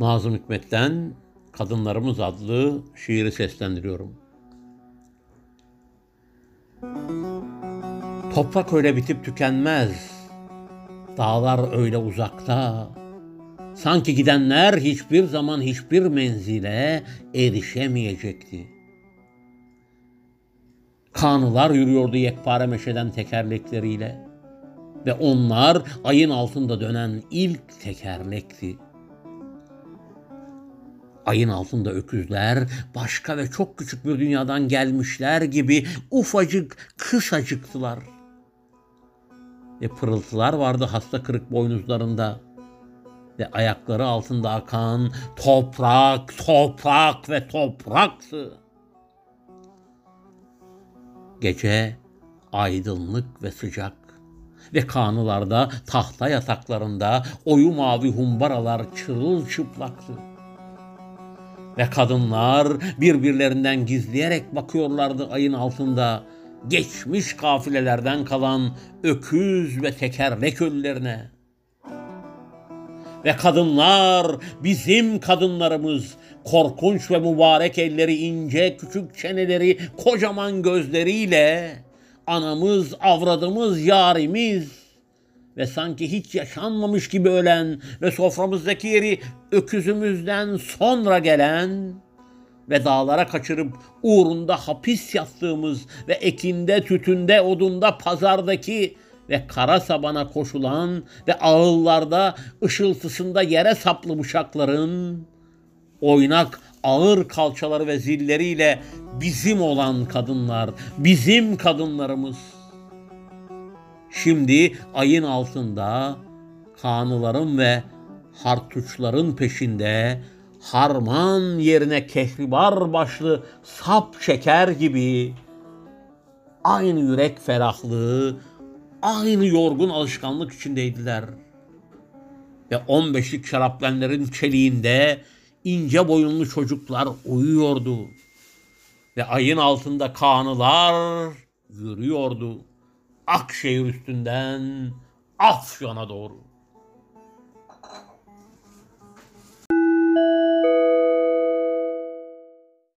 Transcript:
Nazım Hikmet'ten Kadınlarımız adlı şiiri seslendiriyorum. Toprak öyle bitip tükenmez. Dağlar öyle uzakta. Sanki gidenler hiçbir zaman hiçbir menzile erişemeyecekti. Kanılar yürüyordu yekpare meşeden tekerlekleriyle. Ve onlar ayın altında dönen ilk tekerlekti. Ayın altında öküzler başka ve çok küçük bir dünyadan gelmişler gibi ufacık kısacıktılar. Ve pırıltılar vardı hasta kırık boynuzlarında. Ve ayakları altında akan toprak, toprak ve topraktı. Gece aydınlık ve sıcak ve kanılarda tahta yataklarında oyu mavi humbaralar çırılçıplaktı. Ve kadınlar birbirlerinden gizleyerek bakıyorlardı ayın altında geçmiş kafilelerden kalan öküz ve tekerlek ölülerine. Ve kadınlar bizim kadınlarımız korkunç ve mübarek elleri ince küçük çeneleri kocaman gözleriyle anamız avradımız yarimiz ve sanki hiç yaşanmamış gibi ölen ve soframızdaki yeri öküzümüzden sonra gelen ve dağlara kaçırıp uğrunda hapis yattığımız ve ekinde, tütünde, odunda, pazardaki ve kara sabana koşulan ve ağıllarda ışıltısında yere saplı bıçakların oynak ağır kalçaları ve zilleriyle bizim olan kadınlar, bizim kadınlarımız.'' Şimdi ayın altında kanıların ve hartuçların peşinde harman yerine kehribar başlı sap şeker gibi aynı yürek ferahlığı, aynı yorgun alışkanlık içindeydiler. Ve on beşlik şaraplenlerin çeliğinde ince boyunlu çocuklar uyuyordu. Ve ayın altında kanılar yürüyordu. Akşehir üstünden Afyon'a doğru.